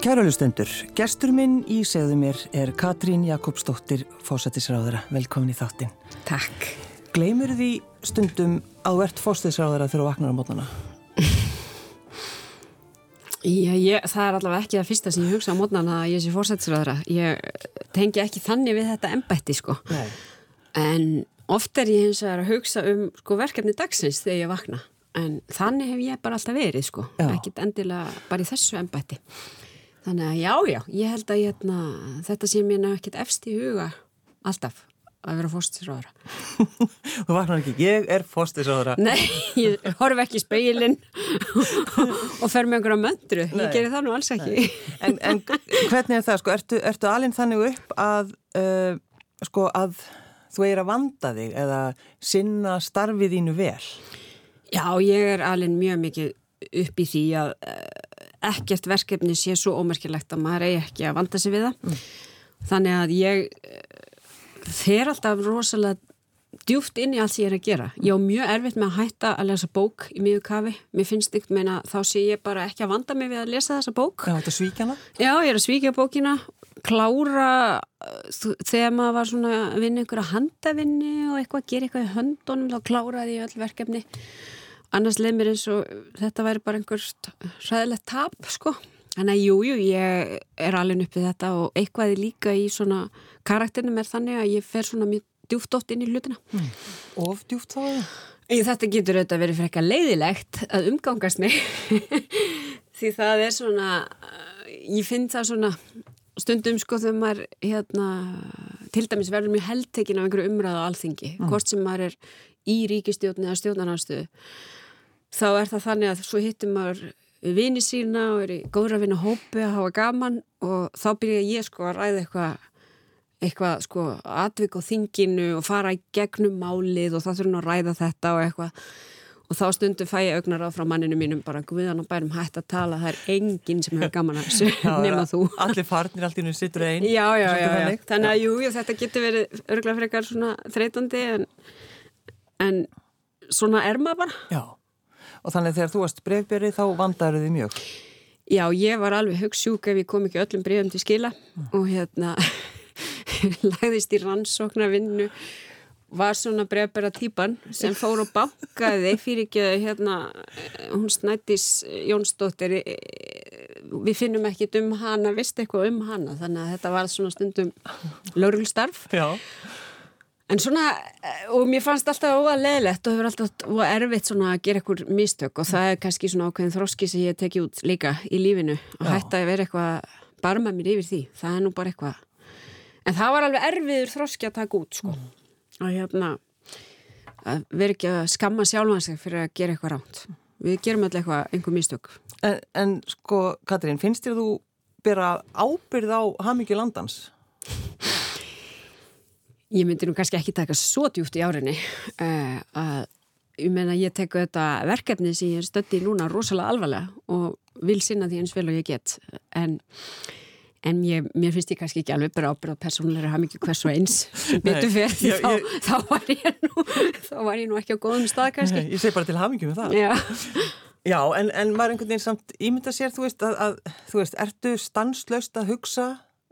Kæralustendur, gestur minn í segðu mér er Katrín Jakobsdóttir, fósættisráðara. Velkomin í þáttin. Takk. Gleimur því stundum að ert fósættisráðara þegar þú vaknar á mótnana? Já, ég, það er allavega ekki það fyrsta sem ég hugsa á mótnana að ég sé fósættisráðara. Ég tengi ekki þannig við þetta embætti, sko. Nei. En oft er ég hins vegar að hugsa um sko, verkefni dagsins þegar ég vakna. En þannig hef ég bara alltaf verið, sko. Já. Ekkit endilega bara í þessu embætti. Þannig að já, já, ég held að hérna, þetta sé mér ekkit efst í huga alltaf að vera fósættisráðara. Þú vaknar ekki, ég er fósættisráðara. Nei, ég horf ekki í speilin og fer með einhverja möndru. Ég gerir það nú alls ekki. En, en hvernig er það, sko, ertu, ertu alinn þannig upp að, uh, sko, að þú eigir að vanda þig eða sinna starfið þínu vel? Já, ég er alveg mjög mikið upp í því að eh, ekkert verkefni sé svo ómerkilegt að maður eigi ekki að vanda sig við það. Þannig að ég eh, fer alltaf rosalega djúft inn í allt sem ég er að gera. Ég á mjög erfitt með að hætta að lesa bók í miður kafi. Mér finnst ykkur meina þá sé ég bara ekki að vanda mig við að lesa þessa bók. Já, þetta svíkjana? Já, ég er að svíkja bókina, klára þegar maður var svona að vinna einhverja handavinni og eitthvað, gera eitthvað í höndunum, þá kláraði ég öll verkefni. Annars leið mér eins og þetta væri bara einhver ræðilegt tap, sko. Þannig að jú, jú, ég er alveg uppið þetta og eitthvað er líka í svona karakterinum er þannig að ég fer svona mjög djúft oft inn í hlutina. Of djúft þá? Í þetta getur auðvitað verið frekka leiðilegt að umgangast mig því það er svona uh, ég finn það svona stundum sko þegar maður hérna, til dæmis verður mjög heldtekin af einhverju umræðu á alþingi, hvort sem maður er í ríkistjórn eða stjórnarnarstöðu þá er það þannig að svo hittum maður vini sína og er í góðra vinna hópi að hafa gaman og þá byrja ég sko að ræða eitthvað eitthvað sko atvik á þinginu og fara í gegnum málið og þá þurfum að ræða þetta og eitthvað. Og þá stundum fæ ég augnar á frá manninu mínum bara guðan og bærum hætt að tala það er enginn sem hefur gaman að þessu nema þú. Allir farnir, allt í nú sittur einn. já, já, já, já, þannig. að jú, jú, þetta getur verið örgulega frekar svona þreytandi en, en svona er maður bara. Já, og þannig þegar þú varst brefberi þá vandaru þið mjög. Já, ég var alveg hugssjúk ef ég kom ekki öllum bregðum til skila og hérna lagðist í rannsóknarvinnu var svona brefbera típan sem fór og bankaði fyrir ekki hérna hún snættis Jónsdóttir eh, við finnum ekkit um hana, vist eitthvað um hana þannig að þetta var svona stundum laurulstarf Já. En svona, eh, og mér fannst alltaf óalegilegt og hefur alltaf óa erfitt svona að gera eitthvað mistök og það er kannski svona ákveðin þróski sem ég teki út líka í lífinu og Já. hætta að vera eitthvað bara með mér yfir því, það er nú bara eitthvað. En það var alveg erfiður þróski að taka út sko. Og hérna að vera ekki að skamma sjálfan sig fyrir að gera eitthvað ránt við gerum alltaf eitthvað, einhver mistök. En, en sko, Katrín, finnst þér þú bera ábyrð á hamingju landans? Ég myndi nú kannski ekki taka svo djúft í árinni uh, að ég meina ég teku þetta verkefni sem ég er stötti núna rosalega alvarlega og vil sinna því eins vel og ég get. En, en ég, mér finnst ég kannski ekki alveg bara ábyrð á persónulega hafa mikið hvers og eins. Betur fyrir því þá, ég- þá, var ég nú, þá var ég nú ekki á góðum stað kannski. Ég segi bara til hamingju með það. Já, Já, en, en maður einhvern veginn samt ímynda sér, þú veist, að, að þú veist, ertu stanslöst að hugsa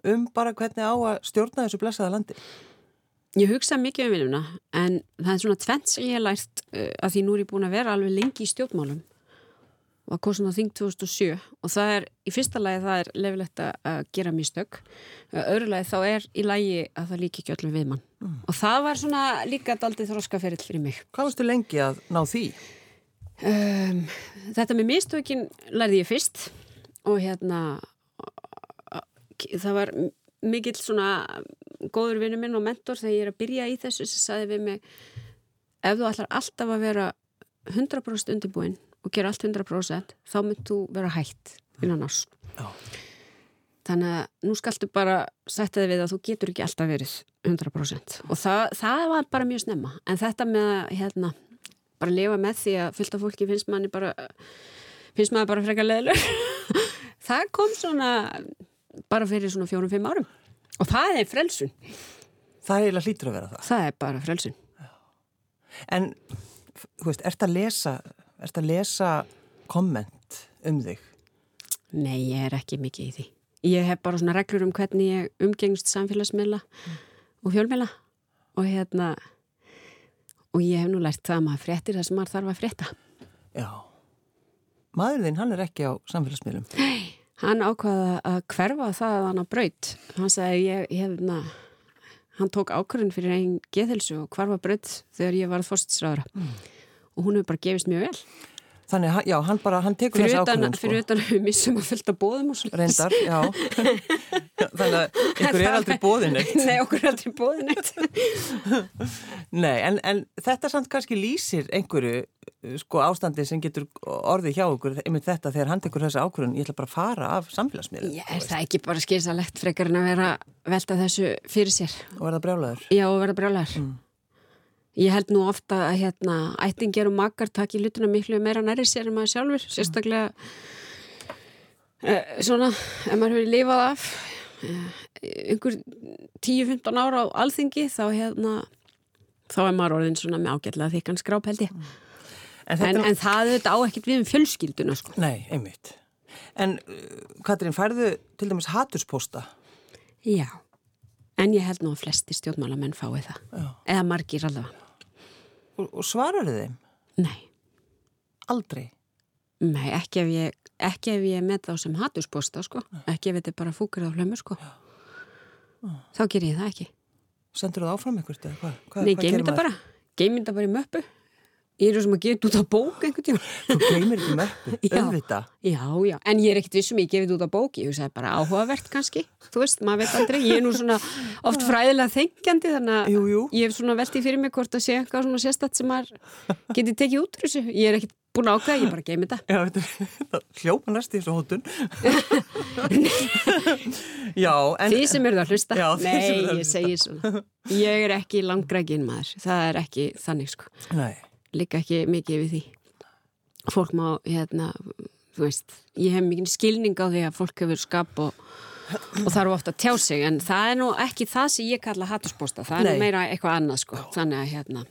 um bara hvernig á að stjórna þessu blessaða landi? Ég hugsa mikið um vinnuna en það er svona tvent sem ég hef lært uh, að því nú er ég búin að vera alveg lengi í stjórnmálum. Var kosin á þing 2007 og það er, í fyrsta lagi það er lefilegt að að gera mistök. Öðru lagi þá er í lagi að það líki ekki öllum við mann. Og það var svona líka daldið þróskaferill fyrir mig. Hvað varstu lengi að ná því? um, þetta með mistökin lærði ég fyrst og hérna það var mikill svona góður vinnu minn og mentor þegar ég er að byrja í þessu sem saði við mig ef þú ætlar alltaf að vera 100% undirbúin og gera allt 100% þá mynd þú vera hætt innan ás Já. þannig að nú skaltu bara setja þig við að þú getur ekki alltaf verið 100% og það, það var bara mjög snemma. En þetta með að hérna, bara lifa með því að fylgta fólki finnst manni bara finnst maður bara frekar leðlur það kom svona bara fyrir svona fjórum-fimm árum og það er frelsun Það er eiginlega hlýtur að vera það. það er bara frelsun En, þú veist, ert að lesa, ert að lesa komment um þig? nei, ég er ekki mikið í því ég hef bara svona reglur um hvernig ég umgengst samfélagsmiðla og fjölmiðla og hérna og ég hef nú lært það að maður fréttir það sem maður þarf að frétta Já. Maðurinn, hann er ekki á samfélagsmiðlum. Hann ákvaða að hverfa það að hann að braut. Hann sagði ég, ég hefna hann tók ákvörðin fyrir einn geðhelsu og hverfa braut þegar ég var fórstisræðara mm. og hún hefur bara gefist mjög vel Þannig, já, hann bara, hann tekur þessi ákvörðun, sko. fyrir utan að við missum að fylta bóðum og svo Reyndar, já. Þannig að ykkur er aldrei bóðin eitt. Nei, okkur er aldrei bóðin eitt Nei, en, en þetta samt kannski lýsir einhverju sko ástandi sem getur orðið hjá okkur, einmitt þetta þegar hann tekur þessi ákvörðun, ég ætla bara að fara af samfélagsmiðlum Já, er það ekki bara skilsalegt frekar en að vera velta þessu fyrir sér og verða brjálaður. Já, og vera brjálæður Ég held nú ofta að hérna ættingjar og makar taki hlutina miklu meira næri sér en maður sjálfur, sérstaklega uh, svona, ef maður hefur lifað af uh, einhver 10-15 ára á alþingi þá hérna þá er maður orðin svona með ágætlega þykkan skráp held ég. En En, þetta, en það þetta á ekkert við um fjölskylduna sko. nei, einmitt. En uh, Katrín, færðu til dæmis haturspósta? Já, en ég held nú að flesti stjórnmálamenn fái það. Já. Eða margir allavega. Og, og svarar þið þeim? Nei, Aldrei. nei, ekki ef ég, ekki ef ég met þá sem hatursposta, sko. Ekki ef þetta er bara fúkur á hlömmu, sko. Þá ger ég það ekki. Sendur það áfram ykkur? Eða hvað? Hvað, Nei, geymir maður? bara. Geymir þetta bara í möppu. Ég er sem að gefa þetta út á bók einhvern tíma. Þú ekki möppu, Já. auðvita. Já, já, en ég er ekkert vissum ég gefið út á bóki, ég hugsaði bara áhugavert kannski, þú veist, maður veit aldrei, ég er nú svona oft fræðilega þengjandi þannig að Jú, jú. ég hef svona veltið fyrir mig hvort að sé eitthvað svona sérstætt sem maður geti tekið út úr þessu, ég er ekkert búin að ákveða, ég bara geimi þetta. Já, þetta hljópa næst í þessu en... Þið sem eru að hlusta, Já, nei, að ég segi svona, ég er ekki langrækin maður, það er ekki þannig sko, Nei, líka ekki mikið við því. Fólk má, hérna, þú veist, ég hef mikið skilning á því að fólk hefur skap og og þarf ofta að tjá sig en það er nú ekki það sem ég kalla hattuspósta það er Nei. nú meira eitthvað annað sko þannig að hérna,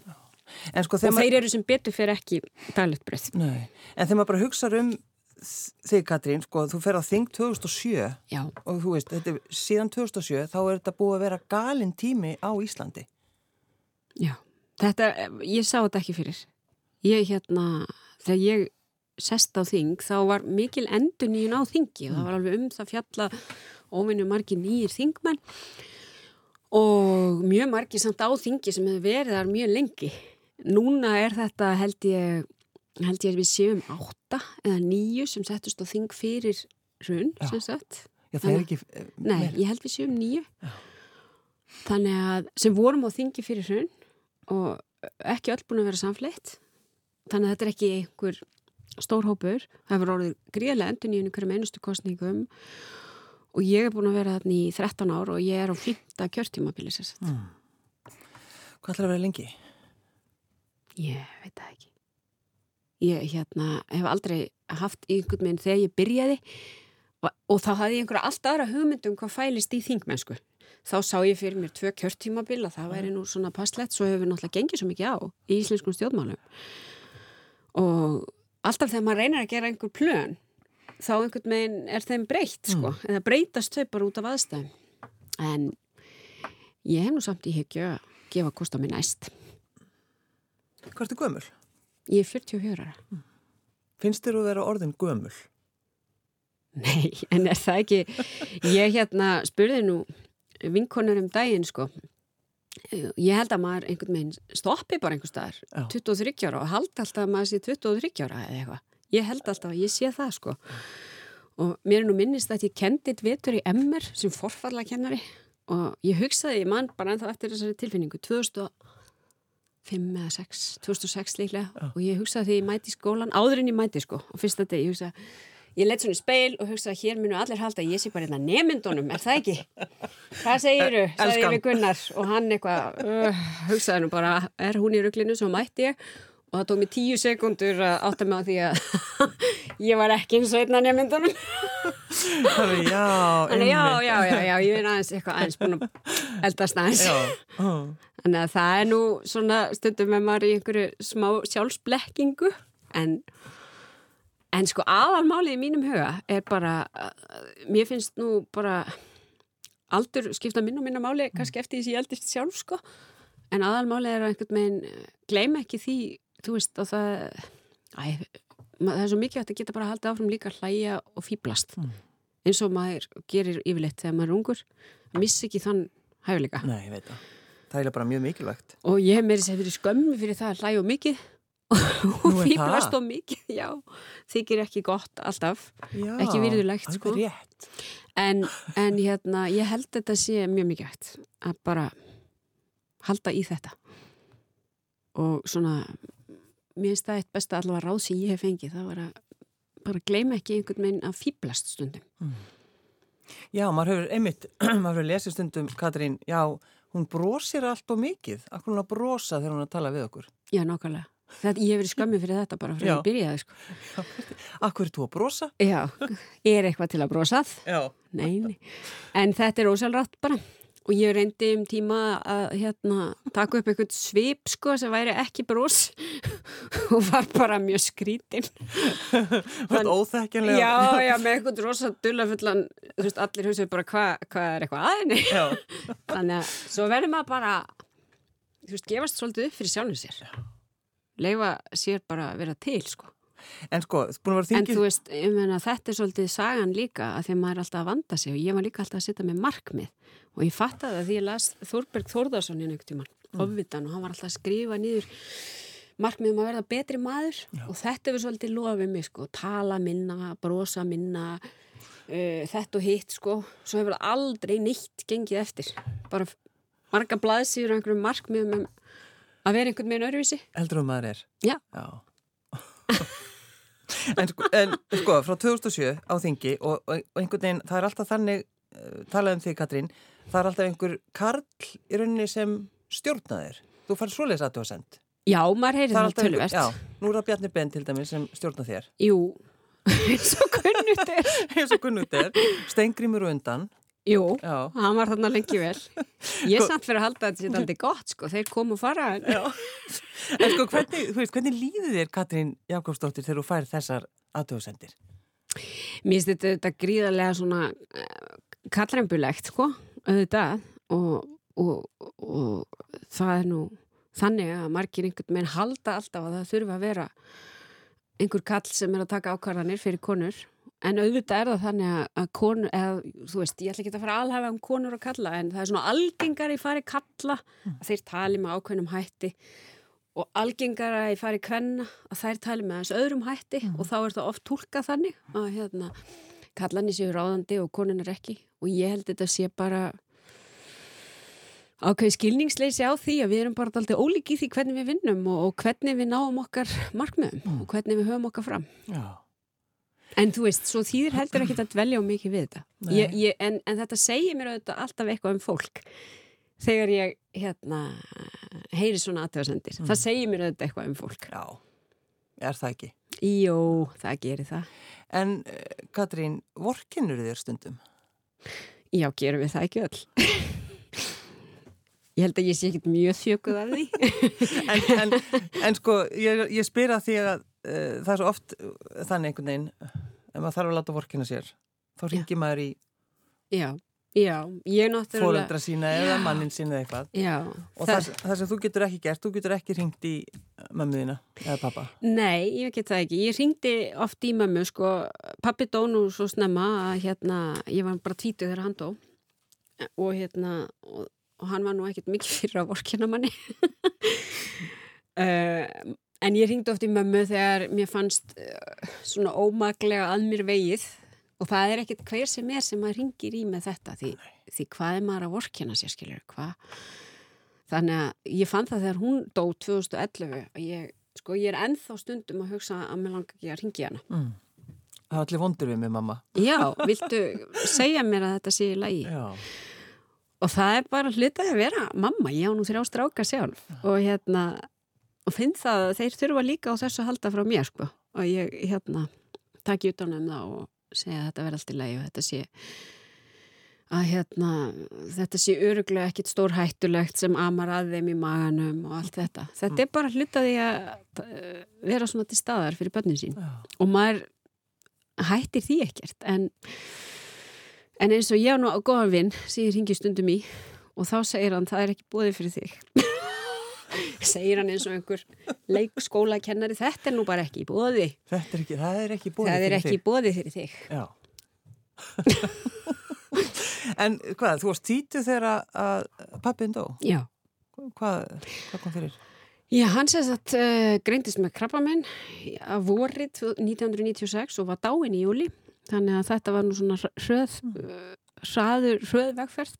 sko og þeir eru sem betur fyrir ekki daglegt breyð Nei, en þegar maður bara hugsa um þig Katrín, sko, þú fer á Þing 2007 já, og þú veist, þetta er síðan 2007 þá er þetta búið að vera galin tími á Íslandi. já þetta, ég sá þetta ekki fyrir. Ég hérna, þegar ég sest á þing, þá var mikil endur nýjun á þingi, það var alveg um það fjalla óvinnu margir nýjir þingmenn og mjög margir samt á þingi sem hefur verið þar mjög lengi. Núna er þetta held ég held ég að við séum átta eða nýju sem settust á þing fyrir hrun, Já. sem sagt. Já, það er ekki... eh, Nei, ég held við séum nýju Þannig að sem vorum á þingi fyrir hrun og ekki öll búin að vera samfleitt þannig að þetta er ekki einhver stór hópur, það hefur orðið gríðlega endur nýjum hverjum einustu kostningum og ég er búin að vera þarna í 13 ár og ég er á fymta kjörtímabili satt. Hvað ætlar að vera lengi? Ég veit það ekki. Ég hérna, hef aldrei haft einhvern veginn þegar ég byrjaði og, og þá hafði ég einhverja allt aðra hugmyndum hvað fælist í þingmennsku. Þá sá ég fyrir mér tvö kjörtímabil að það væri nú svona passlegt, svo hefur við náttúrulega gengið svo mikið á í íslenskum stjórnmálum. Og alltaf þegar maður reynir að gera einhver plön, þá einhvern veginn er þeim breytt, sko, eða breytast þau bara út af aðstæðum. En ég hef nú samt í hyggju að gefa kost á mig næst. Hvað ertu gömul? Ég er 44 ára. Finnst þér að vera orðin gömul? Nei, en er það ekki, ég hérna spurði nú vinkonur um daginn sko, ég held að maður einhvern veginn stoppi bara einhver staðar, Já. 23 ára og haldi alltaf að maður sé 23 ára eða eitthvað, ég held alltaf að ég sé það sko. Og mér er nú minnist að ég kendit vetur í MR sem forfalla kennari og ég hugsaði, ég man bara ennþá eftir þessari tilfinningu, 2005 eða 6, 2006 líklega og ég hugsaði því ég mæti í skólan, áður en ég mæti sko og fyrst þetta, ég hugsaði Ég leitt svona í speil og hugsaði að hér munu allir halda ég sé bara hérna nemyndunum, er það ekki? Hvað segiru? Sagði ég Elskan. við Gunnar og hann eitthvað, uh, hugsaði nú bara, er hún í ruglinu, svo mætti ég og það tók mér tíu sekundur að átta mig á því að ég var ekki eins og einn af nemyndunum. Þannig, já, já, já, já, ég er aðeins eitthvað aðeins búin að eldast aðeins. Þannig að það er nú svona stundum með maður í einhverju smá sjálfsblekkingu en, En sko aðalmálið í mínum huga er bara, uh, mér finnst nú bara aldur skipta minn og minna máli, kannski eftir því sem ég eldist sjálf sko, en aðalmálið er að einhvern veginn uh, gleyma ekki því, þú veist, og það, æ, það er svo mikið að þetta geta bara haldið áfram líka að hlæja og fýblast, mm. eins og maður gerir yfirleitt þegar maður er ungur, missi ekki þann hæfileika. Nei, ég veit það. Það er bara mjög mikilvægt. Og ég hef meiri sér fyrir skömmi fyrir það að hlæja og mikið og fýblast og mikið, já, þykir ekki gott alltaf, Já, ekki virðulegt sko. En, en hérna, ég held þetta sé mjög mikið hægt að bara halda í þetta og svona mér finnst það eitt besta allavega ráð sem ég hef fengið það var að bara gleyma ekki einhvern veginn að fýblast stundum Já, maður hefur einmitt, maður hefur lesið stundum, Katrín, já, hún brosir allt og mikið. Akkur hún að brosa þegar hún að tala við okkur. Já, nákvæmlega. Þetta, ég hef verið skömmið fyrir þetta bara frá Já. að byrjaði sko. Akkur er þú að brosa? Já, er eitthvað til að brosað? Já. Nei, nei. En þetta er ósælrætt bara. Og ég reyndi um tíma að hérna, taka upp eitthvað svip sko sem væri ekki bros og var bara mjög skrítin. Þetta óþekkinlega. Já, já, með eitthvað rosa dullafullan, allir hugsaðu bara hvað hva er eitthvað aðinni. Já. Þannig að svo verður maður bara, þú veist, gefast svolítið upp fyrir sjálfum sér. Leifa sér bara að vera til, sko. En sko, vera En þú veist, ég meina, þetta er svolítið sagan líka að því að maður er alltaf að vanda sig og ég var líka alltaf að setja með markmið. Og ég fattaði að því ég las Þorberg Þórðarsson í einhvern tíman, mm. ofvitan og hann var alltaf að skrifa nýður markmið um að verða betri maður. Og þetta hefur svolítið loðað við mig, sko, tala minna, brosa minna, uh, þetta og hitt, sko, svo hefur aldrei neitt gengið eftir, bara marga blaðsýður og einhverjum markmiðum um að vera einhvern veginn öruvísi. Heldur um maður er. Já. Já. en, sko, en sko, frá 2007 á þingi og, og, einhvern veginn, það er alltaf þannig, uh, talað um þig Katrín, það er alltaf einhver karl í rauninni sem stjórnaðir. Þú fær svoleiðis aðtöðasend. Já, maður heyri það einhver, tölvert. já, nú er það Bjarni Ben til dæmis sem stjórna þér. Jú, eins og kunnugt er. eins og kunnut steingrimur og undan. Jú, Já. hann var þarna lengi vel. Ég er samt fyrir að halda að þetta sé aldrei gott, sko. Þeir komu fara. En... Sko, hvernig, veist, hvernig líður þér Katrín Jakobsdóttir þegar þú fær þessar aðtöðasendir? Mér finnst þetta, gríðarlega svona uh, kallrembulegt, sko, auðvitað. Og, og, og það er nú þannig að margir einhvern veginn halda alltaf að það þurfa að vera einhver kall sem er að taka ákvarðanir fyrir konur. En auðvitað er það þannig að- konur, eða þú veist, ég ætla ekki að fara alhafa um konur að kalla, en það er svona algengar í fari kalla að þeir tali með ákveðnum hætti og algengar að í fari kvenna að þær tali með þessu öðrum hætti og þá er það oft tólkað þannig að hérna, kallanir séu ráðandi og konun er ekki og ég held þetta sé bara ákveði skilningsleysi á því að við erum bara alltaf ólík í því hvernig við vinnum og, og hvernig við náum okkar markmiðum og hvernig við höfum okkar fram. Já. En þú veist, svo þýðir heldur ekki að dvelja á mikið við þetta. Ég, ég, en, en þetta segir mér auðvitað alltaf eitthvað um fólk þegar ég hérna, heyri svona aðtöðasendir. Það segir mér auðvitað eitthvað um fólk. Já, er það ekki? Jó, það gerir það. En eh, Katrín, vorkinnur þér stundum? Já, gerum við það ekki öll. Ég held að ég sé ekkert mjög þjökuð af því. En, en, en sko, ég, ég spyr að því að uh, það er svo oft uh, þannig einhvern veginn, ef maður þarf að láta vorkina sér, þá ringir maður í Já, já, ég náttúrulega... fóreldra sína eða mannin sína eða eitthvað. Já, Og það, það sem þú getur ekki gert, þú getur ekki ringt í mömmuðina eða pappa. Nei, ég get það ekki. Ég ringdi oft í mömmu, sko, pappi dó nú svo snemma að hérna, ég var bara tvítuð þegar hann dó og hérna, og, og hann var nú ekkert mikið fyrir að vorkina manni. uh, en ég ringdi oft í mömmu þegar mér fannst uh, svona ómaglega að mér vegið og það er ekkert hver sem er sem maður ringir í með þetta því, því hvað er maður að vorkina sér, skilur, hvað? Þannig að ég fann það þegar hún dó 2011 og ég, sko, ég er ennþá stundum að hugsa að mér langar ekki að ringi hana. Mm. Það er allir vondur við mig, mamma. Já, viltu segja mér að þetta sé í lagi? Já. Og það er bara hlutað að vera mamma, ég á nú þrjá stráka sjálf og hérna, og finn það að þeir þurfa líka á þessu að halda frá mér, sko, og ég, hérna, taki utan um það og segja að þetta verði allt í lagi og þetta sé að hérna, þetta sé öruglega ekkit stór hættulegt sem amar að þeim í maganum og allt þetta. Þetta er bara hlutaði að uh, vera svona til staðar fyrir börnin sín. Já. og maður hættir því ekkert. En, en eins og ég á góðan vinn sem ég ringi stundum í og þá segir hann það er ekki búið fyrir þig segir hann eins og einhver leikskóla kennari þetta er nú bara ekki búið það er ekki búið það er ekki þig. búið fyrir þig. Já. En hvað, þú varst títu þegar að pappin dó? Já, Hvað, hvað kom fyrir? Já, hann sést að uh, greindist með krabbamenn að vorið 1996 og var dáin í júli þannig að þetta var nú svona hröð uh, hraður, hröð vegferð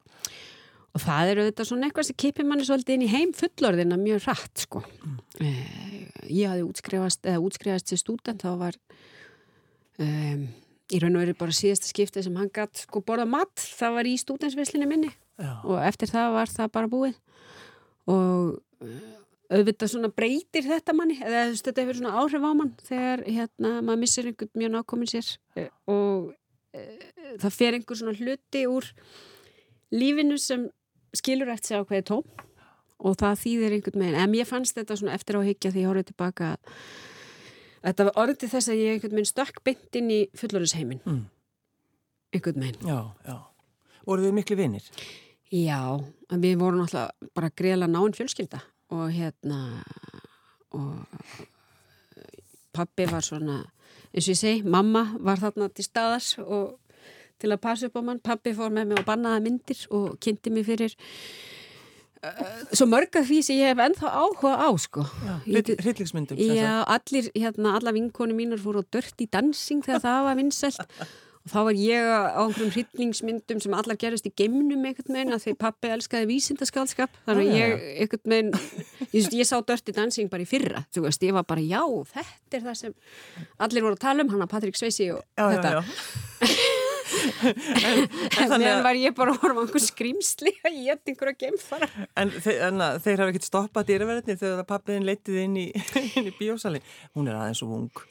og það er auðvitað svona eitthvað sem kipir manni svolítið inn í heim fullorðina mjög hratt sko. Uh, ég hafði útskrifast eða útskrifast til stúdent þá var um, í raun og veru bara síðasta skipti sem hann gætt sko borða mat það var í stúdentsveslinu minni. Já, og eftir það var það bara búið. Og uh, auðvitað svona breytir þetta manni eða þetta hefur svona áhrif á mann þegar hérna maður missir einhvern mjög nákomin sér. Eh, og e, það fer einhver svona hluti úr lífinu sem skilur eftir sig á hverju tóm og það þýðir einhvern meginn en ég fannst þetta svona eftir á að higgja því ég horfði tilbaka að þetta var orðið til þess að ég einhvern meginn stökk beint inn í fullorðisheimin Mm. einhvern meginn já, já. Voru þið miklu vinir? Já, við vorum alltaf bara greiðlega náinn fjölskylda og hérna og pappi var svona eins og ég segi, mamma var þarna til staðars og til að passa upp á mann, pappi fór með mig og bannaði myndir og kynnti mig fyrir uh, svo mörg af því sem ég hef ennþá áhuga á sko. Hryllingsmyndum? Já, allir, hérna, alla vinkonu mínar fóru á Dirty Dancing þegar það var vinsælt. Og þá var ég á einhverjum hryllingsmyndum sem allar gerist í geimnum einhvern veginn að því pappi elskaði vísindaskaldskap þannig að Já, ég einhvern veginn ég, ég sá Dirty Dancing bara í fyrra þú veist, ég var bara já, þetta er það sem allir voru að tala um, hann að Patrik Sveisi og Já, já, þetta. já. en, en, meðan var ég bara að horfa á einhver skrýmsli að ég geta einhverja geimfara en, en þeir hafa ekkert stoppað dýraverðinni þegar pappiðin leitið inn í, í bíósalinn. Hún er aðeins og ung.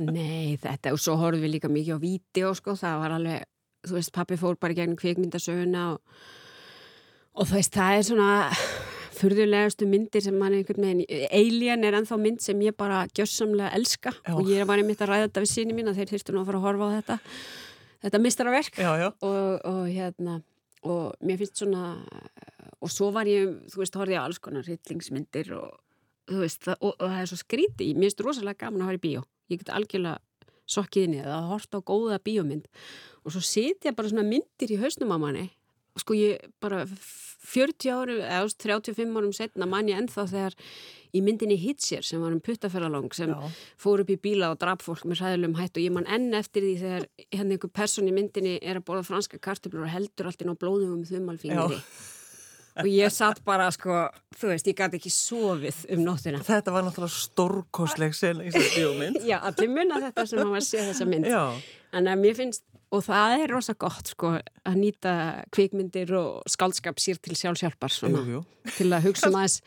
Nei, þetta, og svo horfum við líka mikið á vídeo, sko, það var alveg, þú veist, pappi fór bara í gegnum kvikmyndasöguna og, og þú veist, það er svona furðulegastu myndir sem mann einhvern veginn, Alien er ennþá mynd sem ég bara gjössamlega elska Já. og ég er bara einmitt að ræða þetta við síni mín að þeir þurftu nú að fara að horfa á þetta, þetta já. og, og hérna, og mér finnst svona, og svo var ég, þú veist, horfði ég á alls konar hryllingsmyndir og þú veist, það, og, og það er svo skríti, mér finnst rosalega gaman að horfa í bíó. Ég get algjörlega sokkið inn í það að horfa á góða bíómynd. Og svo setja bara svona myndir í hausnum á manni sko ég bara 40 árum, eða þú veist, 35 árum setna man ég ennþá þegar í myndinni Hitcher sem var um puttaferðalong sem Já. fór upp í bíla og draf fólk með hræðilegum hætt og ég man enn eftir því þegar hérna einhver person í myndinni er að borða franska kartöflur og heldur allt inn á blóðum um þumalfingri og ég satt bara sko, þú veist, ég gæti ekki sofið um nóttina. Þetta var náttúrulega stórkostleg sen í þessu bíómynd. Já, allir munna þetta sem hafa séð þessa mynd. Já, en að mér finnst, og það er rosa gott sko, að nýta kvikmyndir og skaldskap sér til sjálfsjálpar svona, jú, jú. til að hugsa um aðeins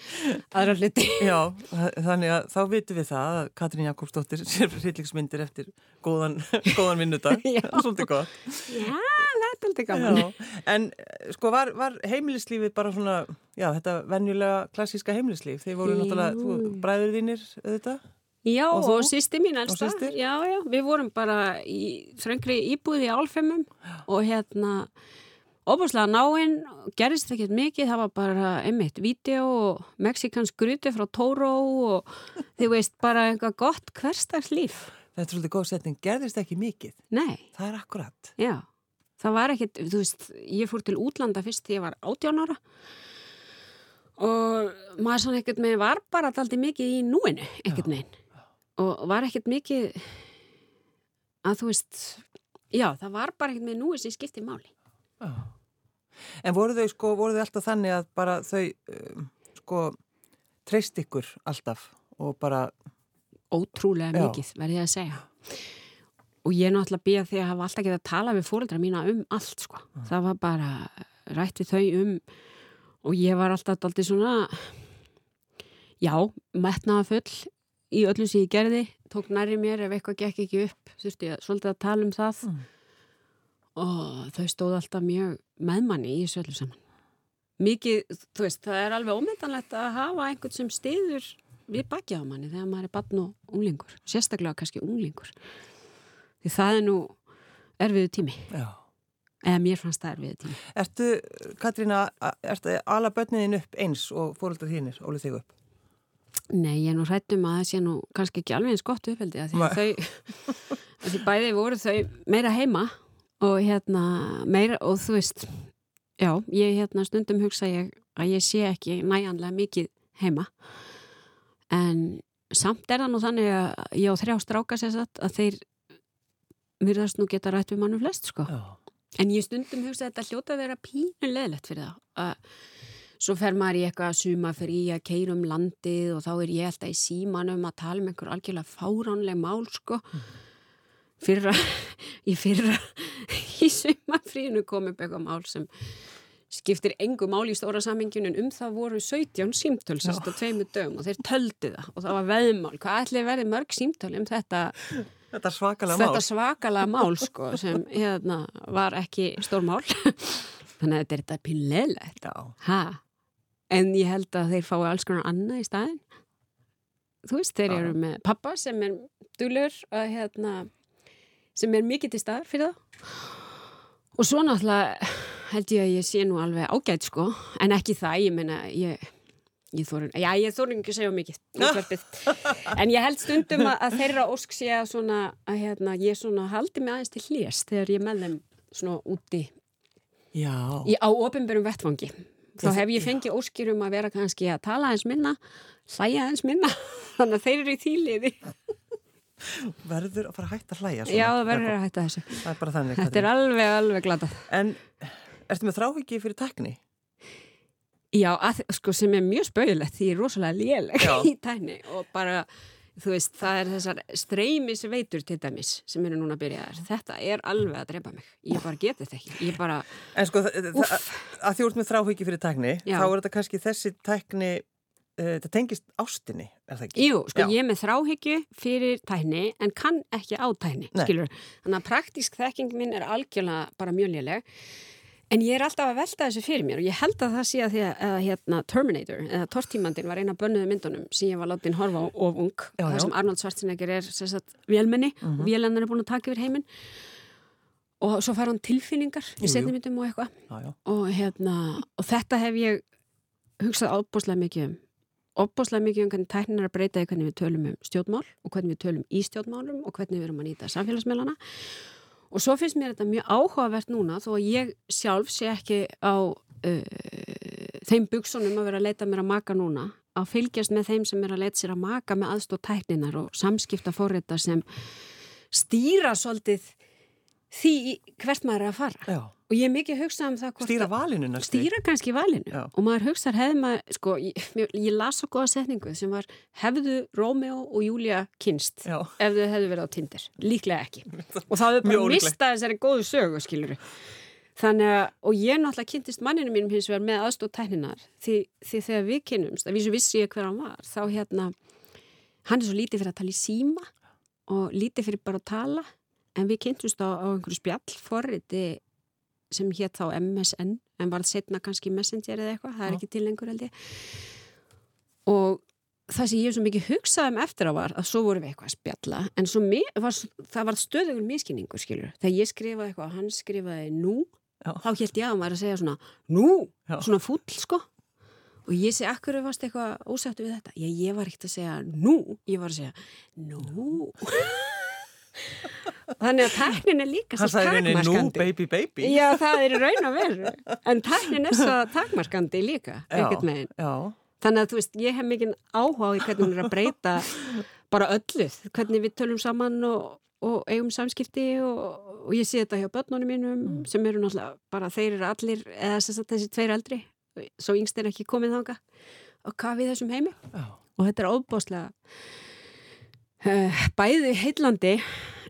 aðra hluti Já, þa- þannig að þá vitum við það að Katrín Jakobsdóttir sér hryllingsmyndir eftir góðan, góðan vinnudag. Svolítið gott. Já, það er aldrei gaman Já, en eh, sko var, var heimilislífið bara svona, já þetta venjulega klassíska heimilislíf, þeir voru náttúrulega, þú, bræður þínir auðvitað? Já, Og og, sýsti mín elsta. Já, já, við vorum bara í þröngri íbúði álfemum og hérna óbúslega náinn, gerðist ekkert mikið, það var bara einmitt vídeo og mexikansk gruti frá Tóró og þið veist bara eitthvað gott hverstagslíf. Þetta er svolítið góð setning, gerðist ekki mikið, Nei, það er akkurat. já, það var ekkert, þú veist, ég fór til útlanda fyrst þegar ég var 18 ára. Og maður svona ekkert með var bara daldi mikið í núinu, ekkert meginn og var ekkert mikið að þú veist já, það var bara ekkert með núi sem skipti máli Já. En voru þau sko, voru þau alltaf þannig að bara þau um, sko treyst ykkur alltaf og bara, ótrúlega Já. mikið, verði ég að segja og ég er náttúrulega býða því að hafa alltaf getað að tala við fóreldra mína um allt sko, það var bara rætt við þau um og ég var alltaf alltaf svona já, metnaða full í öllu sem ég gerði, tók næri mér ef eitthvað gekk ekki upp, þurfti ég svolítið að tala um það Mm. og þau stóð alltaf mjög með manni í þessu öllu saman mikið, þú veist, það er alveg ómyndanlegt að hafa einhvern sem stiður við bakið á manni þegar maður er barn og unglingur sérstaklega kannski unglingur því það er nú erfiðu tími Já. eða mér fannst það erfiðu tími Ertu, Katrína, ertu ala börniðin upp eins og fóruldar þínir, ólið þig upp? Nei, ég er nú hrættum að það sé nú kannski ekki alveg eins gott uppeldi að því þau að því bæði voru þau meira heima og hérna meira og þú veist já, ég hérna stundum hugsa ég að ég sé ekki næjanlega mikið heima en samt er það nú þannig að ég á þrjá stráka sér satt að þeir virðast nú geta rætt við mannum flest sko Já. En ég stundum hugsa að þetta hljóta að vera pínulegilegt fyrir það. Að svo fer maður í eitthvað suma fyrir í að keira um landið og þá er ég alltaf í símanum að tala um einhver algjörlega fáránleg mál, sko. Fyrra, í fyrra, í sumafrínu kom upp eitthvað mál sem skiptir engu mál í stóra samhengjun en um það voru 17 símtöl sérst á tveimu dögum og þeir töldu það og það var veðmál. Hvað ætli verði mörg símtöl um þetta Þetta svakalega mál. þetta svakalega mál sko sem hérna var ekki stór mál þannig að þetta er þetta pínleilegt Já. ha en ég held að þeir fái alls konar annað í staðin þú veist, þeir eru með pappa sem er dulur að hérna sem er mikið til staðar fyrir það og svo náttúrulega held ég að ég sé nú alveg ágætt sko. En ekki það, ég meina ég Ég þóru, já, ég þóru ekki að segja mikið útvarpið. en ég held stundum að, að þeirra ósk sé að svona að hérna, ég svona haldi mig aðeins til hlýjast þegar ég með þeim svona úti Já. í, á opinberum vettfangi þá hef ég fengið óskir um að vera kannski að tala aðeins minna, hlæja aðeins minna þannig að þeir eru í þýliði Verður að fara að hætta að hlæja svona. Já, það verður að hætta þessu Það er bara þannig. Þetta er alveg, alveg glatað En ertu með þráhyggi fyrir tekni? Já, að, sko sem er mjög spauðilegt því ég er rosalega léleg í tæni og bara, þú veist, það er þessar streymis veitur til dæmis sem eru núna að byrja þar. Þetta er alveg að drepa mig. Ég bara geti þetta ekki. Ég bara, En sko, Úff. að því úr með þráhyggi fyrir tekni, Já. þá er þetta kannski þessi tekni, uh, þetta tengist ástinni, er það ekki? jú, sko Já. ég er með þráhyggju fyrir tækni en kann ekki á tækni, Nei. skilur. Þannig að praktísk þekking minn er algjörlega bara mjög léleg. En ég er alltaf að velta þessu fyrir mér og ég held að það sé að því að, að hérna, Terminator eða Tortímandin var eina bönnuðu myndunum sem ég var látin horfa of ung. Já, Það já. sem Arnold Schwarzenegger er sagt, vélmenni og vélennar er búin að taka yfir heiminn. Og svo fær hann tilfinningar Jú, í myndum og eitthvað. Og, hérna, og þetta hef ég hugsað ábúslega mikið um. Óbúslega mikið um hvernig tæknin er að breyta í hvernig við tölum um stjórnmál og hvernig við tölum í stjórnmálum og hvernig við erum að nýta samfélagsmiðlana. Og svo finnst mér þetta mjög áhugavert núna þó að ég sjálf sé ekki á uh, þeim buksunum að vera að leita mér að maka núna að fylgjast með þeim sem er að leita sér að maka með aðstóð tækninar og samskipta fórreita sem stýra svolítið því hvert maður er að fara. Já. Og ég er mikið að hugsa um það Stýra valinu næstu. stýra kannski valinu. Já. og maður hugsar hefði maður, sko, ég, ég las svo góða setningu sem var hefðu Rómeó og Júlia kynst Já. ef þau hefðu verið á Tinder, líklega ekki. Og það Mjög bara mistað þessari góðu sögu, skiluru þannig að, og ég náttúrulega kynntist manninu mínum hins vegar með aðstóð tækninar því, því þegar við kynnumst, að vísu vissi ég hver hann var þá hérna, hann er svo lítið fyrir að tala í síma og lítið fyrir bara að tala. En við kynntumst á, á einhverju spjall forriti sem hétt þá MSN en var setna kannski Messenger eða eitthvað, það er ekki til lengur held ég. Og það sem ég hef svo mikið hugsað um eftir á var að svo vorum við eitthvað að spjalla en var, það var stöðugur miskinningur skilur, þegar ég skrifaði eitthvað og hann skrifaði nú, Já. þá held ég að hann var að segja svona nú, Já. svona fúll sko. Og ég segi, akkur varst eitthvað ósættu við þetta, ég, ég var ekkert að segja nú, ég var að segja nú þannig að tæknin er líka svo sagði rauninni nú, takmarkandi baby, baby. Já, það er í raun og veru. En tæknin er svo takmarkandi líka, ekkert meginn. Já. Þannig að þú veist, ég hef mikið áhuga því hvernig hún er að breyta bara öllu. Hvernig við tölum saman og, og eigum samskipti og, og ég sé þetta hjá börnunum mínum Mm. sem eru náttúrulega bara, þeir eru allir, eða þessi tveir eldri, svo yngst er ekki komið þanga og hvað við þessum heimi. Já. Og þetta er óbáslega uh, bæði heillandi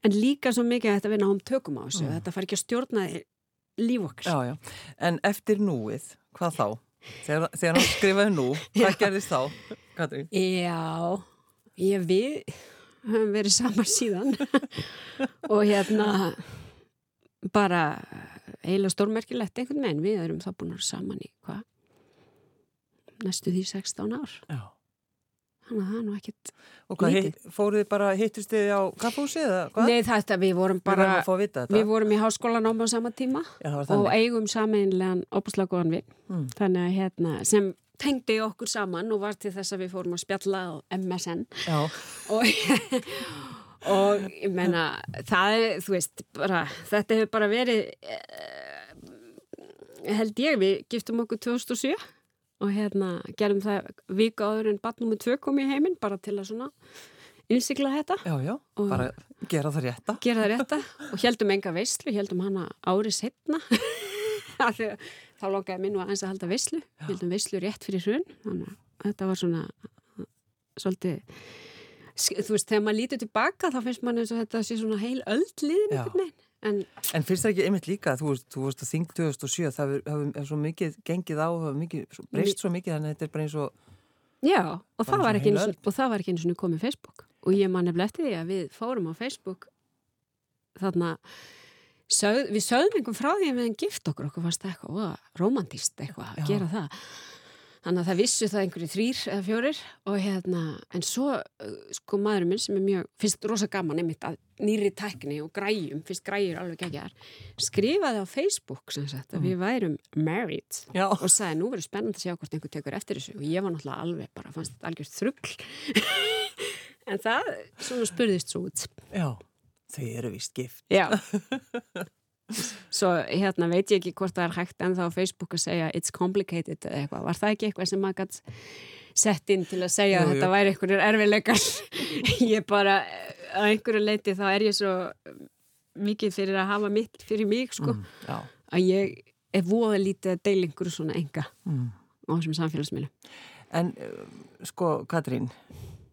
en líka svo mikið að þetta vinna á tökum á þessu. Mm. Þetta far ekki að stjórna líf okkar. Já, já. En eftir núið, hvað þá? Þegar, þegar hann skrifaði nú, hvað gerðist þá, Katrín? Já, ég við höfum verið saman síðan og hérna bara eiginlega stórmerkilegt einhvern veginn, við erum þá búin að vera saman í hvað? Næstu því 16 ár. Já. Þannig að það er nú ekkit Og hvað, Lítið. fóruð þið bara hittust þið á kaffhúsi eða hvað? Nei þetta, við vorum Við bara vita þetta. við vorum í háskólanámi á sama tíma Já, og eigum sameinlegan óbúslega góðan við Mm. þannig að hérna sem tengdi okkur saman og var til þess að við fórum að spjalla á MSN Já, og, og ég menna það er, þú veist, bara þetta hefur bara verið eh, held ég, við giftum okkur 2007 og hérna gerum það vika áður en batnum með tvö kom í heiminn bara til að svona innsikla þetta. Já, já, bara gera það rétta. gera það rétta. Og heldum enga veislu, heldum hana árið setna þá lokaði minn og aðeins að halda veislu. Heldum veislu rétt fyrir hrun. Þannig að þetta var svona svolítið þú veist, þegar maður lítur tilbaka þá finnst mann eins og þetta sé svona heil öll liðin einhvern veginn en En finnst það ekki einmitt líka, þú veist, þú veist að þing 2007, það hefur- svo mikið gengið á, það hefur breyst svo mikið, þannig að þetta er bara eins og, já, og það var ekki eins og komið Facebook. Og ég man nefnilega eftir því að við fórum á Facebook þarna sögð, við sögðum einhvern frá því að við hefum gift okkur okkur fannst það eitthvað, ó, romantist eitthvað að gera það þannig að það vissu það einhverju þrýr eða fjórir og hérna, en svo uh, sko maðurinn minn sem er mjög, finnst rosa gaman einmitt að nýri tækni og græjum finnst græjur alveg geggar skrifaði á Facebook sem sagt að við værum married já, og sagði nú verður spennandi að sjá hvort einhver tekur eftir þessu. Og ég var náttúrulega alveg bara, fannst þetta algjörst þrugl. En það svona spurðist svo út. Já, þau eru vist gift. já svo hérna veit ég ekki hvort það er hægt en þá á Facebook að segja it's complicated eða eitthvað, var það ekki eitthvað sem maður gætt sett inn til að segja Jú, að jú. þetta væri einhverjir erfileikar ég bara, að einhverju leiti þá er ég svo mikið fyrir að hafa mitt fyrir mig sko, Mm, að ég er voða lítið að deila einhverju svona enga mm. á þessum samfélagsmiðlum En, uh, sko, Katrín,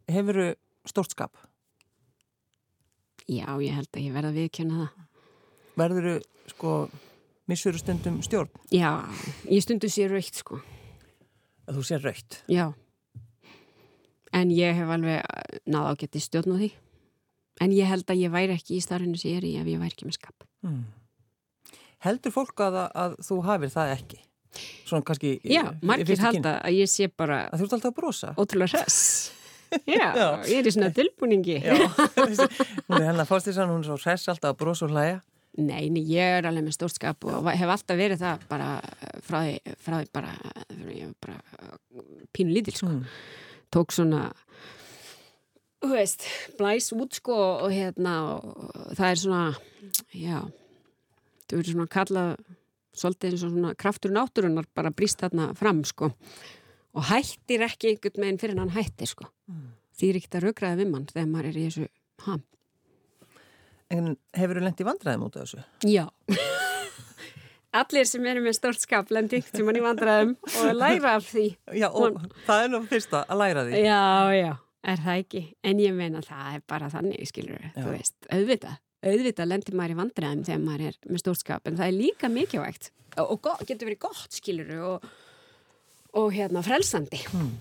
hefuru stórt skap? Já, ég held að ég verða að viðkjöna það. Verðuru, sko, missuru stundum stjórn? Já, ég stundu sér raukt, sko. Að þú sér raukt? Já. En ég hef alveg náða ágætti stjórn á því. En ég held að ég væri ekki í starfinu sem ég er í ef ég væri ekki með skap. Mm. Heldur fólk að, að þú hafir það ekki? Svona kannski... í- Já, margir halda að ég sé bara þú ert alltaf að brosa? ótrúlega hress. Já, Já. ég er í svona tilbúningi. Já, hún er hennar fórstíðsan, hún er svo hress alltaf að brosa og hlæja. Nei, nei, ég er alveg með stórskap og hef alltaf verið það bara frá því, frá því bara, bara pínu lítil, sko. Mm. tók svona þú veist, blæs út sko og hérna og það er svona já það verður svona kallað svolítið eins og svona kraftur náttúrunar bara brýst þarna fram sko. Og hættir ekki einhvern veginn fyrir hann hættir sko. Því er ekkert að raukraða við mann þegar maður er í þessu ham En hefur þú vandræðum út af þessu? já allir sem eru með stort skap lendi ykkur sem hann í vandræðum og læra af því Já, og það er nú fyrsta að læra því. Já, já, er það ekki en ég meina það er bara þannig skilur Já. þú veist, auðvitað auðvitað lendir maður í vandræðum þegar maður er með stórskap en það er líka mikilvægt og, og getur verið gott skilur og, og hérna frelsandi Hmm.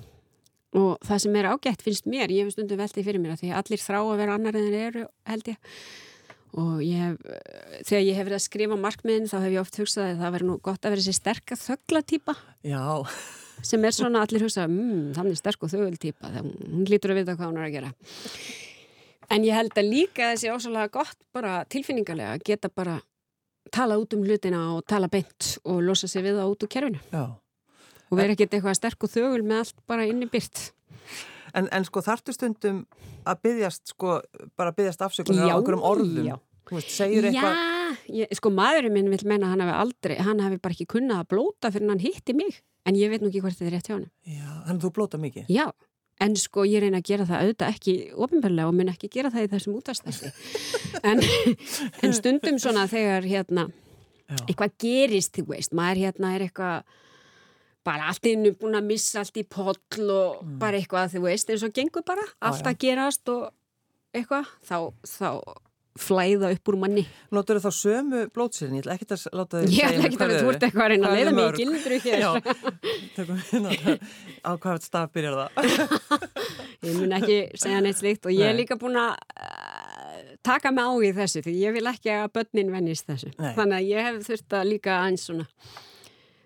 og það sem er ágætt finnst mér, ég hef stundum veltið fyrir mér að því að allir þrá að vera annar en þeir eru held ég og ég hef, þegar ég hef verið að skrifa markmiðin þá hef ég oft hugsað að það verið nú gott að vera þessi sterka þögglatýpa Já, sem er svona allir hugsa mmm, þannig sterk og þögul típa þegar hún lítur að vita hvað hún er að gera. En ég held að líka þessi ósala gott bara tilfinningarlega að geta bara tala út um hlutina og tala beint og losa sig við það út úr kerfinu. Já. og vera ekkert eitthvað sterk og þögul með allt bara inni byrt En, en sko þartu stundum að byggjast, sko, bara byggjast afsökunar á okkur um orðum. já. Þú veist, segir eitthvað... Já, ég, sko maðurinn minn vil meina að hann hafi aldrei, hann hafi bara ekki kunnað að blóta fyrir hann hitti mig en ég veit nú ekki hvort þetta er rétt hjá hann Já, að þú blóta mikið. Já, en sko ég reyna að gera það auðvitað ekki ofinbarlega og mun ekki gera það í þessum útastæsti. En, en stundum svona þegar hérna Já. eitthvað gerist, þú veist, maður hérna er eitthvað bara allt innu búin að missa allt í poll og bara eitthvað, þú veist, eins og gengur bara, allt Mm. já. að gerast og eitthvað, þá, þá flæða upp úr manni. Notur þá sömu blótsýrin, ég ætla ekki að láta Ég segja ætla mér ekki hvað að þau þú eru. ert eitthvað að reyna að leiða mig í gildru hér. Já, á hvað staf byrjar það. Ég mun ekki segja neitt slíkt og ég er líka búin að uh, taka mig á í þessu því ég vil ekki að börnin vennist þessu. Nei. Þannig að ég hef þurft að líka aðeins svona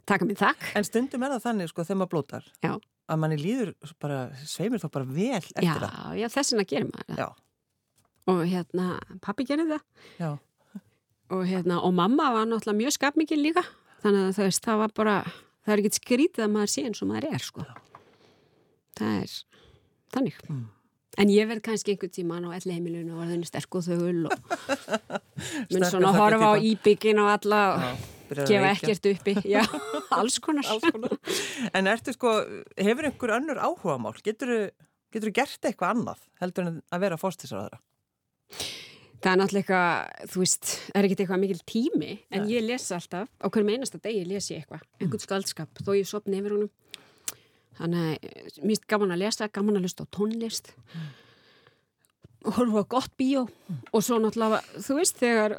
taka mig þakk. En stundum er það þannig, sko, þegar maður blótar. Já. að manni líður bara, sveimir þá bara vel eftir já, það. já, þess vegna gerir maður það. Já, Og hérna, pappi gerir það. já, Og hérna, og mamma var náttúrulega mjög skapmikið líka. Þannig að veist, það var bara, það er ekkert skrítið að maður sé eins og maður er, sko. Það er þannig. Mm. En ég verð kannski einhvern tíman á elli heimilinu og þenni sterk og þögul og mun svona horfa á íbyggin og alla og já. að gefa ekkert uppi. Já, alls konar. Alls konar. En ertu sko, hefur einhver önnur áhugamál? Getur þú gert eitthvað annað heldur en að vera fórstisraðara? Það er náttúrulega eitthvað, þú veist, er ekkert eitthvað mikil tími, en ég les alltaf, á hverjum einasta degi les ég eitthvað, einhvern skaldskap, þó ég sopni yfir honum. Þannig að mér finnst gaman að lesa, gaman að hlusta á tónlist, og horfa gott bíó og svo náttúrulega, þú veist, þegar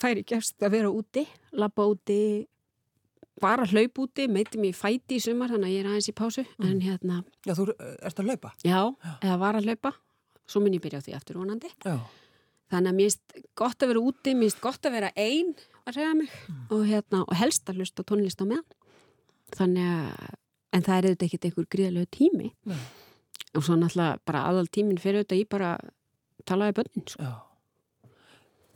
færi gefst að vera úti, labba úti, bara hlaup úti, meiti mér fæti í sumar, þannig að ég er aðeins í pásu, en hérna, Já, þú uh, ert að laupa? já, eða var að hlaupa, svo mun ég byrja á því aftur vonandi. Já. Þannig að mér finnst gott að vera úti, mér finnst gott að vera einn að reyða mig og, hérna, og helst að hlusta tónlist á meðan. Þannig að, en það er auðvitað ekkert einhver gríðalegu tími. Nei. Og svo náttúrulega bara aðal tíminn fyrir auðvitað í bara talaði bönnin. Sko.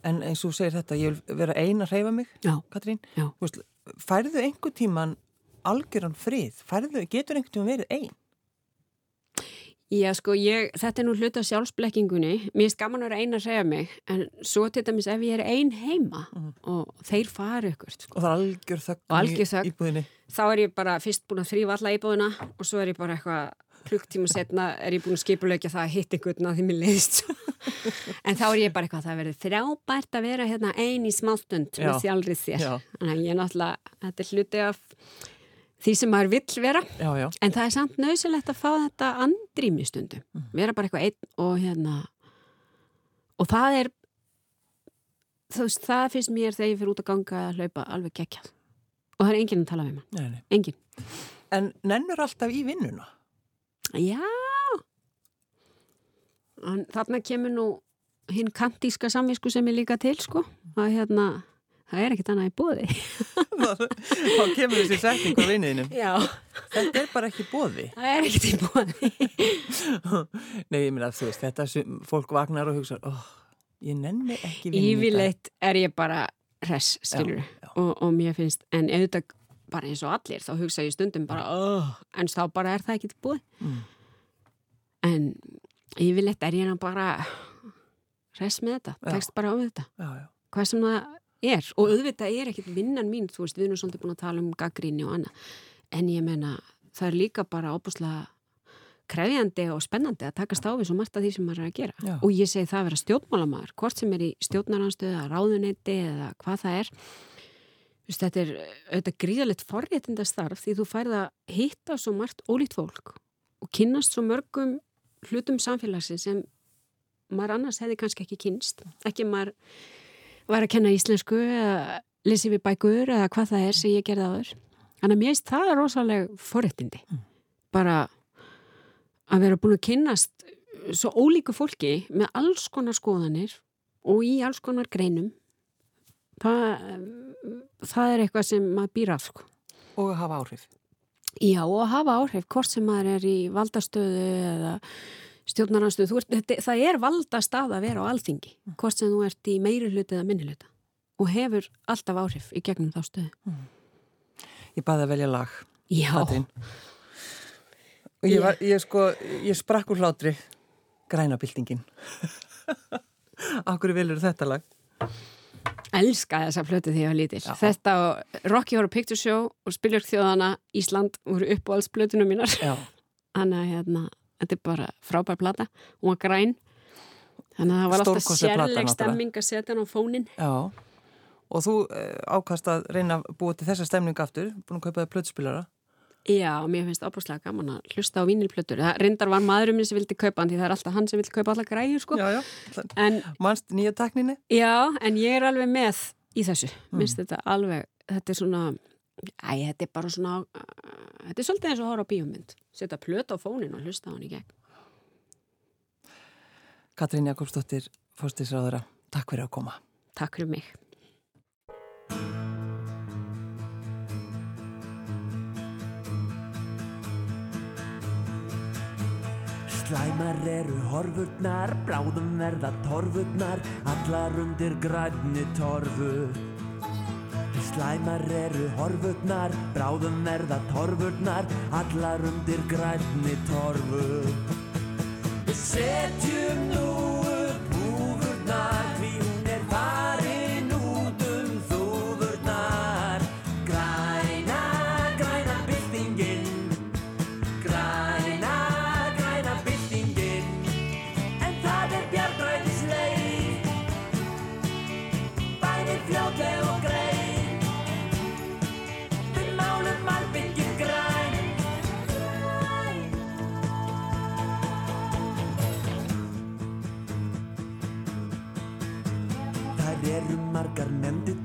En eins og segir þetta, ég vil vera ein að hreyfa mig, Já, Katrín. Já. Veist, færðu einhver tíman algjöran frið? Færðu, getur einhver tíman verið ein? Já, sko, ég, þetta er nú hluta af sjálfsblekkingunni. Mér finnst gaman að vera einn að segja mig, en svo til dæmis ef ég er ein heima og þeir fara ykkur, sko. Og það er algjör algjör í þögn. íbúðinni. þá er ég bara fyrst búin að þrýfa alla íbúðina og svo er ég bara eitthvað klukktíma setna er ég búin að skipulegja það að hitta einhvern að því mér leiðist. En þá er ég bara eitthvað það verður þrjábært að vera hérna ein í smástund Já. með þjálrið þér. Þannig að ég er náttúrulega, þetta er hluti af því sem maður vill vera. Já, já. en það er samt nöðsilegt að fá þetta andrými stundum, vera bara eitthvað einn og hérna og það er þú veist, það finnst mér þegar ég fyrir út að ganga að hlaupa alveg geggjað. Og það er enginn að tala við nei. enginn. En nennur alltaf í vinnuna? Já en þarna kemur nú hinn kantíska samvisku sem er líka til sko að hérna það er ekkert annað í bóði Þá kemur þessi setning á vinniðinum. Já, Þetta er bara ekki bóði. það er ekkert í bóði Nei, ég meina þú veist, þetta sem fólk vagnar og hugsa, oh, ég nenni ekki vinnuna. Yfirleitt er ég bara res, skilur Já, já. og, og mér finnst, en auðvitað bara eins og allir, þá hugsa ég stundum bara oh, en þá bara er það í bóði Mm. en yfirleitt er ég bara res með þetta, Já. tekst bara á þetta. Já, já. hvað sem það er. Og auðvitað er ekkit vinnan mín, þú veist, við erum svolítið búin að tala um gaggríni og annað, en ég menna það er líka bara óbúslega krefjandi og spennandi að takast á við svo margt af því sem maður er að gera. Og ég segi það að vera stjórnmálamæður, hvort sem er í stjórnaranstöðu eða ráðuneyti eða hvað það er Þú veist, þetta er auðvitað gríðalegt forréttinda starf því þú færð að hitta svo margt ólíkt fólk og kynnast svo mörgum hlutum samfélagsins sem maður annars hefði kannski ekki kynst ekki maður var að kenna íslensku eða lesi við bækur eða hvað það er sem ég gerði áður. Þannig að mér finnst það er rosaleg forréttindi. Bara að vera búin að kynnast svo ólíku fólki með alls konar skoðanir og í alls konar greinum það, það er eitthvað sem maður býr af sko. Og að hafa áhrif. Já og hafa áhrif hvort sem maður er í valdastöðu eða stjórnaranstöðu það er valdastað að vera á alþingi hvort sem þú ert í meiri hluti eða minni hluta og hefur alltaf áhrif í gegnum þá stöðu Ég baði að velja lag. Já, Katrín. Og ég, var, ég sko, ég sprakk úr hlátri grænabildingin. Akkur vilur þetta lag? Elska þessa flötu því ég var lítil. Þetta og Rocky Horror Picture Show og Spiljörg þjóðana Ísland voru upp á alls blötunum mínar þannig að hérna, þetta er bara frábær plata. Hún var græn. Þannig að það var alltaf sérleg stemming að setja hann á fónin Já. Og þú uh, ákast að reyna að búa til þessa stemningu aftur, búin að kaupa það plötspilara. Já, mér finnst ábúrslega gaman að hlusta á vínilplötur það reyndar var maðurinn minn sem vildi kaupa hann því það er alltaf hann sem vildi kaupa alla græjur sko. Já, já. en Manst nýja takninni? Já, en ég er alveg með í þessu. Mm. Minnst þetta alveg, þetta er svona, æ, þetta er bara svona, uh, þetta er svolítið eins og að horfa á bíómynd. Setja plöt á fónin og hlusta á hann í gegn. Katrín Jakobsdóttir, fórstisráðara, takk fyrir að koma. Takk fyrir mig. Slæmar eru horfurnar, bráðum verða torfurnar, allar undir grænni torfu. Slæmar eru horfurnar, bráðum verða torfurnar, allar undir grænni torfu. Við setjum nú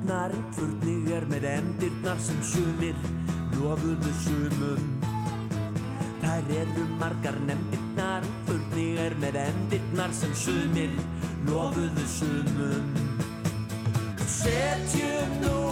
Hendnar uppfurningar með endirnar sem sumir lofuðu sumum. Þær eru margar nefndirnar uppfurningar með endirnar sem sumir lofuðu sumum. Setjum nú